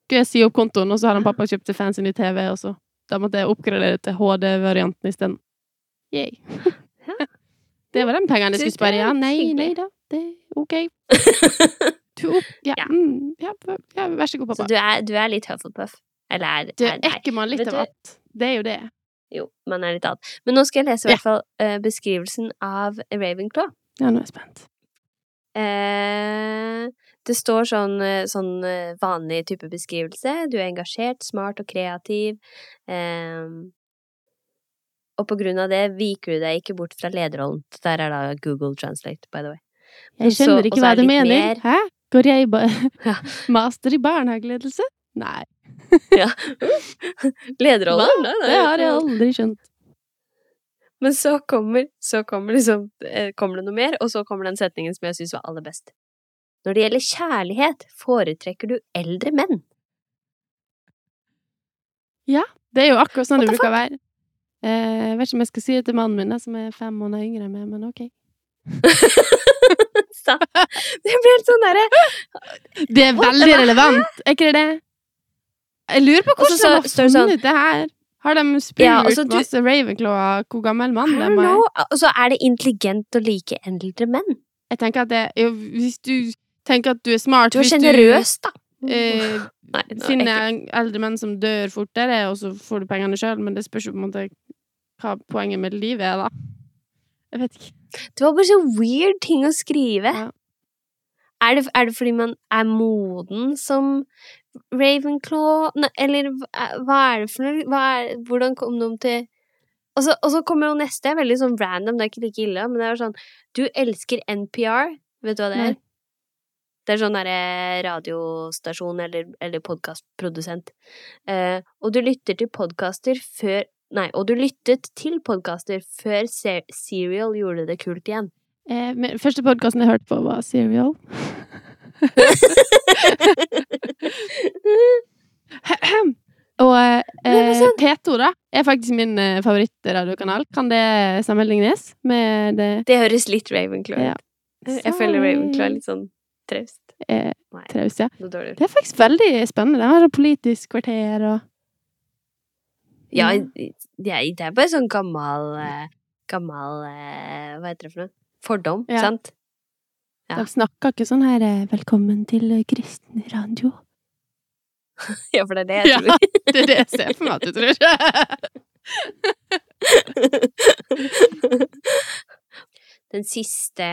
Skulle jeg si opp kontoen, og så har han pappa kjøpt til fancy ny TV, og så da måtte jeg oppgradere til HD-varianten isteden. Yay. *laughs* Det var de pengene jeg skulle spare. er Ja, nei, nei da. Det er ok. *laughs* Du opp... Ja, Ja. mm, ja, ja vær så god, Så pappa. du er, du er litt Hufflepuff. Eller er, Du, er er ikke man litt av at Det er jo det. Jo, man er litt annet. Men nå skal jeg lese i hvert fall eh, beskrivelsen av Ravenclaw. Ja, nå er jeg spent. Eh, det står sånn, eh, sånn eh, vanlig type beskrivelse. Du er engasjert, smart og kreativ. Eh, og på grunn av det viker du deg ikke bort fra lederrollen. Der er da Google Translate, by the way. Jeg skjønner ikke hva du det mener. mer- Hæ? Går jeg ba Ja. *laughs* master i barnehageledelse? Nei, *laughs* *laughs* Lederrollen? Hva? Nei, nei, det har jeg aldri skjønt. Men så kommer, så kommer, liksom, eh, kommer det noe mer, og så kommer den setningen som jeg syns var aller best. Når det gjelder kjærlighet, foretrekker du eldre menn. Ja, Det er jo akkurat sånn det bruker å være. Eh, Jeg vet ikke om jeg skal si det til mannen min, som er fem måneder yngre enn meg, men ok. *laughs* Det blir helt sånn derre Det er veldig relevant, er ikke det det? Jeg lurer på hvordan så de har funnet det her. Har de spurt Ja, altså, du- masse Ravenclaw av hvor gammel mann de er? Og så er det intelligent å like eldre menn. Jeg tenker at det jo, Hvis du tenker at du er smart Du er sjenerøs, da. eh, *laughs* Nei, er finner eldre menn som dør fortere, og så får du pengene sjøl, men det spørs jo på en måte hva poenget med livet er, da. Jeg vet ikke. Det var bare så weird ting å skrive. Ja. Er, det, er det fordi man er moden som Ravenclaw? ne, eller hva hva er det for noe? Er, hvordan kom de til og så, og så kommer jo neste, veldig sånn random, det er ikke like ille, men det er sånn Du elsker NPR. Vet du hva det er? Nei. Det er sånn derre radiostasjon eller, eller podkastprodusent. Eh, og du lytter til podkaster før Nei, og du lyttet til podkaster før Serial gjorde det kult igjen. Eh, første podkasten jeg hørte på, var Serial. *laughs* *laughs* Og eh, sånn- P2, da, er faktisk min eh, favorittradiokanal. Kan det sammenlignes med det Det høres litt Ravenclaw Ja. Jeg føler Ravenclaw er litt sånn traust. eh, Nei, traust, ja. Det dårlig. Det er faktisk veldig spennende. De har sånn politisk kvarter og Ja, det er, er bare sånn gammel eh, Gammel eh, Hva heter det for noe? Fordom, Ja. sant? Ja. De snakker ikke sånn her eh, 'Velkommen til eh, kristen radio'. *laughs* Ja, for det er det jeg tror. Ja. *laughs* Det er det jeg ser for meg at du tror. *laughs* Den siste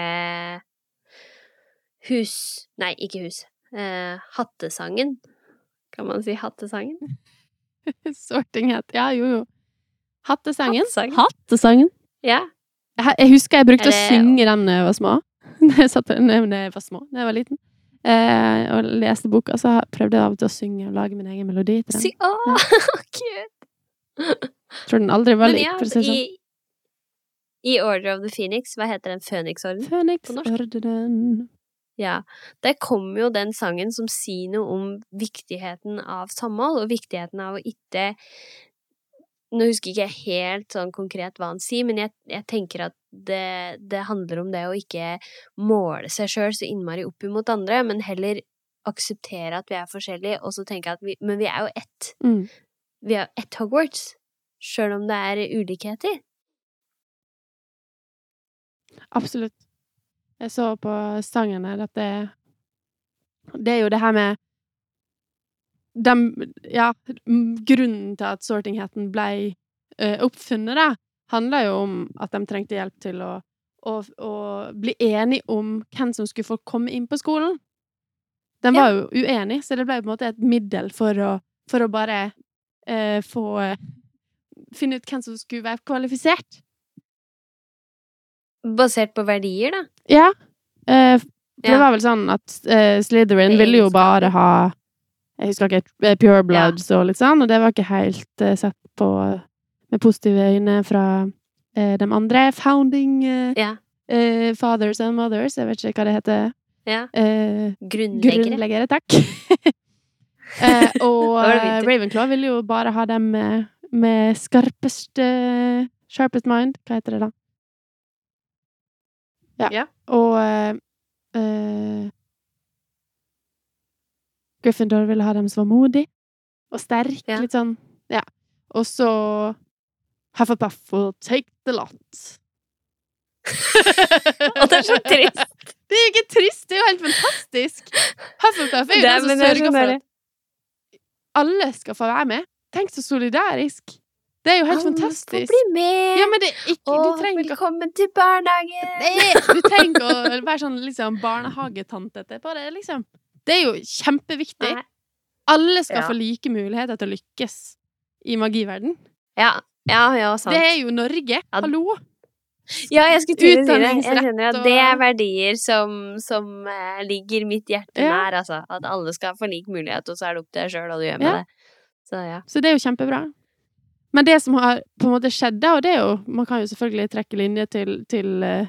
hus... Nei, ikke hus. Eh, hattesangen. Kan man si hattesangen? Sorting het Ja, jo, jo. Hattesangen. Hattesangen. Hattesangen. Ja. Jeg, husker jeg brukte det- å synge den da jeg var små. *laughs* Jeg, satt, da jeg var små, da jeg var liten. Eh, og leste boka, så prøvde jeg av og til å synge og lage min egen melodi til den. Si, Åh, ja. *laughs* Tror den aldri var litt, for å si det sånn. i, i Order of the Phoenix, hva heter den? Phoenix-orden? Phoenix på norsk. Ordenen Ja. Der kommer jo den sangen som sier noe om viktigheten av samhold, og viktigheten av å ikke Nå husker ikke jeg helt sånn konkret hva han sier, men jeg, jeg tenker at det, det handler om det å ikke måle seg sjøl så innmari opp imot andre, men heller akseptere at vi er forskjellige, og så tenke at vi Men vi er jo ett. Mm. Vi er ett Hogwarts, sjøl om det er ulikheter. Absolutt. Jeg så på sangen her at det Det er jo det her med dem, Ja, grunnen til at sortingheten ble uh, oppfunnet, da, handla jo om at de trengte hjelp til å, å, å bli enige om hvem som skulle få komme inn på skolen. De var jo uenige, så det ble på en måte et middel for å, for å bare uh, få uh, Finne ut hvem som skulle være kvalifisert. Basert på verdier, da. Ja. Uh, det Ja. var vel sånn at uh, Slytherin er ville jo bare ha Jeg husker ikke eh, Pure Bloods og litt sånn, og det var ikke helt uh, sett på med positive øyne fra uh, de andre founding uh, Ja. eh, fathers and mothers. Jeg vet ikke hva det heter. ja. Eh, Grunnleggere. grunnleggere, takk. *laughs* eh, og eh. Ravenclaw ville jo bare ha dem med, med skarpeste Sharpest mind. Hva heter det da? Ja. Ja. Og eh, eh, Gryffindor ville ha dem som var modig og sterk. Ja. Litt sånn Ja. Og så Hufflepuff will take the lot. *laughs* Og det er så trist. *laughs* Det er jo ikke trist, det er jo helt fantastisk! Hufflepuff er jo den som er sørger sånn for at alle skal få være med. Tenk så solidarisk! Det er jo helt Alle fantastisk. bli med! Ja, men det ikke Åh, velkommen til barnehagen! Nei, Du trenger ikke å være sånn liksom barnehagetante etterpå. det, liksom. Det er jo kjempeviktig. Nei. Alle skal Ja. få like muligheter til å lykkes i magiverden. Ja, ja, ja, sant. Det er jo Norge! Hallo! Ja, jeg skulle til å si det. Jeg skjønner at det er verdier som, som eh, ligger mitt hjerte Ja. nær, altså. At alle skal få lik mulighet, og så er det opp til deg sjøl hva du gjør med Ja. det. Så ja. Så det er jo kjempebra. Men det som har på en måte skjedd, da, og det er jo Man kan jo selvfølgelig trekke linje til, til eh,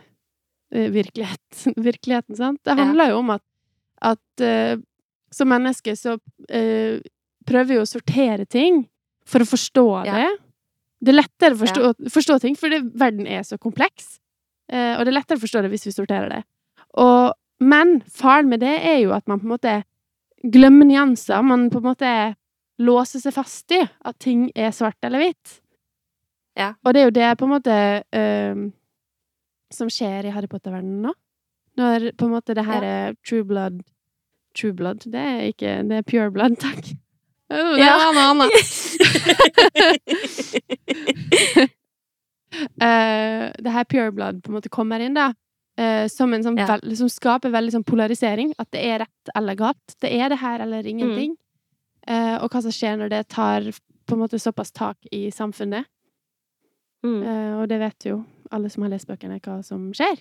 virkelighet, *laughs* virkeligheten, sant? Det handler jo om at, at uh, som menneske så uh, prøver vi å sortere ting for å forstå Ja. det. Det er lettere å forstå, forstå ting, fordi verden er så kompleks. Uh, og det er lettere å forstå det hvis vi sorterer det. Og, men faren med det er jo at man på en måte glemmer nyanser. Man på en måte låser seg fast i at ting er svart eller hvitt. Ja. Og det er jo det på en måte som skjer i Harry Potter-verdenen nå. Når på en måte det her er true blood True blood, det er ikke Det er pure blood, takk. *laughs* Det Ja. var noe annet. *laughs* Eh, det her pure blood på en måte kommer inn, da. eh, som en sånn Ja. vel- som skaper veldig sånn polarisering. At det er rett eller galt. Det er det her eller ingenting. Eh, og hva som skjer når det tar på en måte såpass tak i samfunnet. Mm. Uh, og det vet jo alle som har lest bøkene, hva som skjer.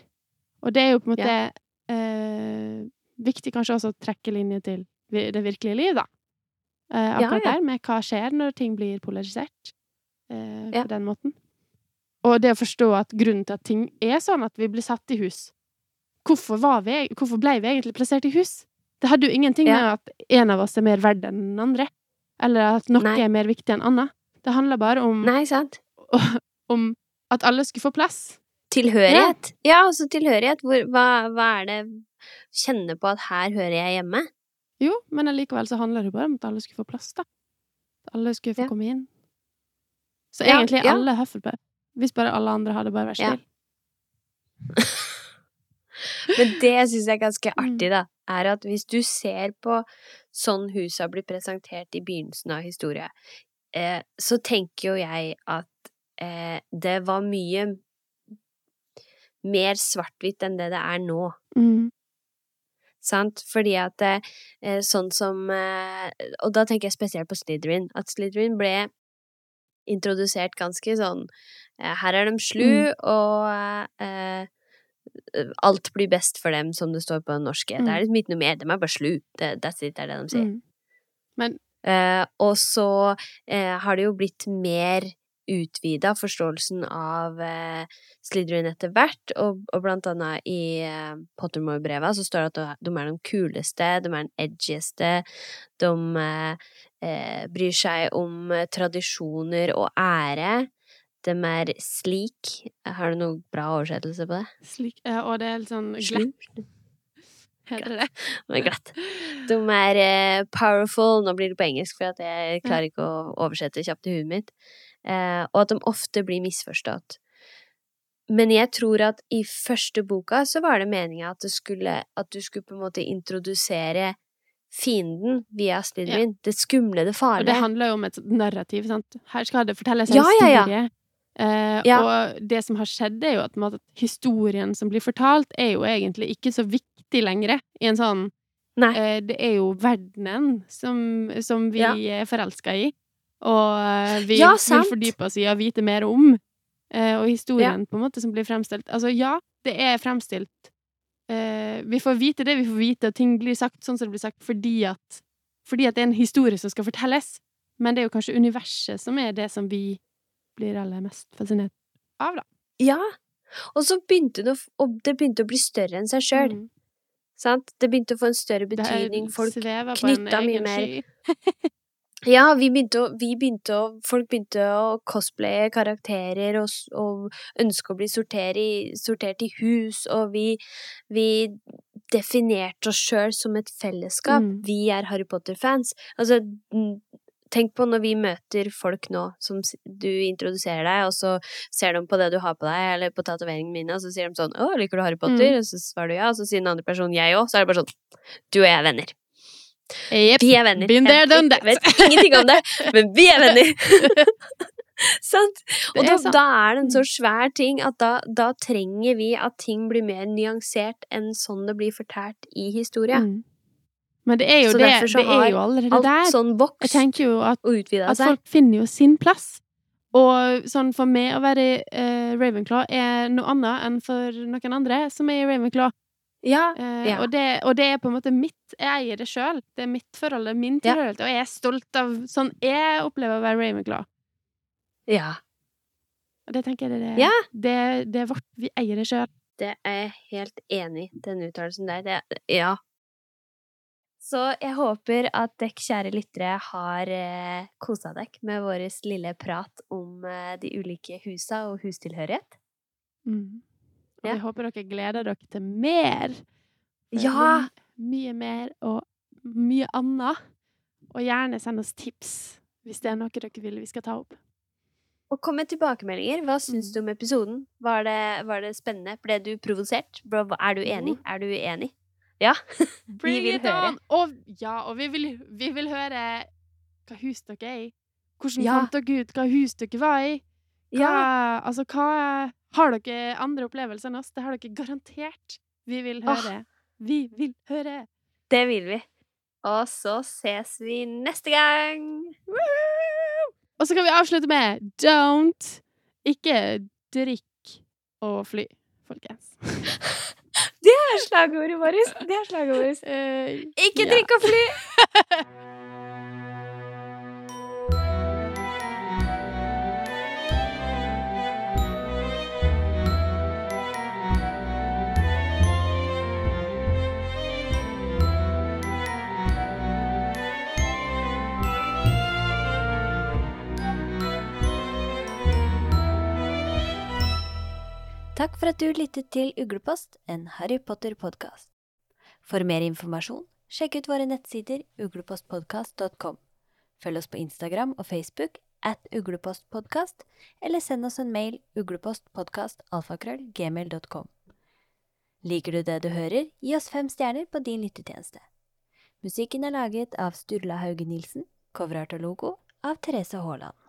Og det er jo på en måte eh, viktig kanskje også å trekke linje til det virkelige liv, da. Eh, akkurat ja. der, med hva skjer når ting blir polarisert eh, Ja. på den måten. Og det å forstå at grunnen til at ting er sånn at vi blir satt i hus Hvorfor, var vi, hvorfor ble vi egentlig plassert i hus? Det hadde jo ingenting Ja. med at en av oss er mer verdt enn den andre. Eller at noe Nei. er mer viktig enn annet. Det handler bare om, Nei, sant? *laughs* om at alle skulle få plass. Tilhørighet. Ja, også tilhørighet. Hvor, hva, hva er det Kjenne på at her hører jeg hjemme? Jo, men allikevel så handler det bare om at alle skulle få plass, da. Alle skulle få Ja. komme inn. Så egentlig ja. alle Hufflepuff. Hvis bare alle andre hadde bare vært Ja. stille. *laughs* Men det jeg er ganske Mm. artig, da, er at hvis du ser på sånn huset har blitt presentert i begynnelsen av historien, eh, så tenker jo jeg at eh, det var mye mer svart-hvitt enn det det er nå. Mm. Sant? Fordi at eh, sånn som eh, Og da tenker jeg spesielt på Slytherin. At Slytherin ble introdusert ganske sånn eh, Her er de slu, og eh, alt blir best for dem, som det står på den norske. Det er liksom ikke noe mer. De er bare slu. Det, that's it, er det de sier. Mm. Eh, og så eh, har det jo blitt mer utvida forståelsen av eh, Slytherin etter hvert, og, og blant annet i eh, Pottermore-breva så står det at de er de kuleste, de er den edgieste, de eh, eh, bryr seg om tradisjoner og ære. De er slik. Har du noen bra oversettelse på det? Slik, og det er litt sånn glatt. *laughs* Heter det det? Glatt. De er eh, powerful Nå blir det på engelsk, for jeg klarer ikke å oversette kjapt i huet mitt. Eh, og at de ofte blir misforstått. Men jeg tror at i første boka så var det meninga at, at du skulle på en måte introdusere fienden via Slytherin. Det skumle, det farlige. Og det handler jo om et narrativ, sant. Her skal det fortelles en Ja, ja, ja. historie. Eh, Ja. Og det som har skjedd, er jo at, at historien som blir fortalt, er jo egentlig ikke så viktig lenger. I en sånn eh, Det er jo verdenen som, som vi Ja. er forelska i, og eh, vi Ja, vil fordype oss i å vite mer om. Eh, og historien på en måte som blir fremstilt Altså, ja, det er fremstilt eh, Vi får vite det vi får vite, at ting blir sagt sånn som det blir sagt, fordi at fordi at det er en historie som skal fortelles. Men det er jo kanskje universet som er det som vi blir aller mest fascinert av, da. Ja. Og så begynte det å, det begynte å bli større enn seg sjøl. Mm. Sant? Det begynte å få en større betydning. Folk knytta mye mer. *laughs* Ja, vi begynte å, vi begynte å Folk begynte å cosplaye karakterer og, og ønske å bli sortert i, sortert i hus, og vi, vi definerte oss sjøl som et fellesskap. Mm. Vi er Harry Potter-fans. Altså, tenk på når vi møter folk nå som du introduserer deg, og så ser de på det du har på deg, eller på tatoveringene mine, og så sier de sånn 'Å, liker du Harry Potter?' Mm. Og så svarer du ja, og så sier den andre personen 'jeg òg', så er det bare sånn 'Du og jeg er venner'. Jepp. Vi er venner. Been there, done that. vet ingenting om det, men vi er venner! *laughs* sant? Og da, da er det en så svær ting at da, da trenger vi at ting blir mer nyansert enn sånn det blir fortalt i historie. Mm. Men det er jo Så det. så Det er jo allerede der. sånn Jeg tenker jo at, at folk finner jo sin plass. Og sånn for meg å være uh, Ravenclaw er noe annet enn for noen andre som er i Ravenclaw. Ja, Eh, Ja. og, det, og det er på en måte mitt Jeg eier det sjøl. Det er mitt forhold, det er min tilhørighet. Og jeg er stolt av sånn jeg opplever å være Ravenclaw. ja. Og det tenker jeg det, Ja. det, det er vårt. Vi eier det sjøl. Det er jeg helt enig i, den uttalelsen der. Det, ja. Så jeg håper at dere kjære lyttere har eh, kosa dere med vår lille prat om eh, de ulike husa og hustilhørighet. Mm. Ja. Vi håper dere gleder dere til mer. For Ja! Mye mer og mye annet. Og gjerne send oss tips hvis det er noe dere vil vi skal ta opp. Og kom med tilbakemeldinger. Hva syns Mm. du om episoden? Var det, var det spennende? Ble du provosert? Er du enig? Er du uenig? Ja. *laughs* Bring vil it høre. on! Og, ja, og vi vil, vi vil høre hva hus dere er i. Hvordan Ja. fant dere ut hva hus dere var i? Hva, Ja. Altså, hva Har dere andre opplevelser enn oss? Det har dere garantert. Vi vil høre. høre. Vi vil høre. Det vil vi. Og så ses vi neste gang! Og så kan vi avslutte med don't Ikke drikk og fly, folkens. *laughs* Det er slagordet vårt! Det er slagordet vårt. *laughs* Eh, Ikke ja. drikk og fly! *laughs* Takk for at du lyttet til Uglepost, en Harry Potter-podkast. For mer informasjon, sjekk ut våre nettsider uglepostpodkast.com. Følg oss på Instagram og Facebook at uglepostpodkast, eller send oss en mail uglepostpodkastalfakrøll.gmail.com. Liker du det du hører, gi oss fem stjerner på din lyttetjeneste. Musikken er laget av Sturla Hauge Nilsen, coverart og logo av Therese Haaland.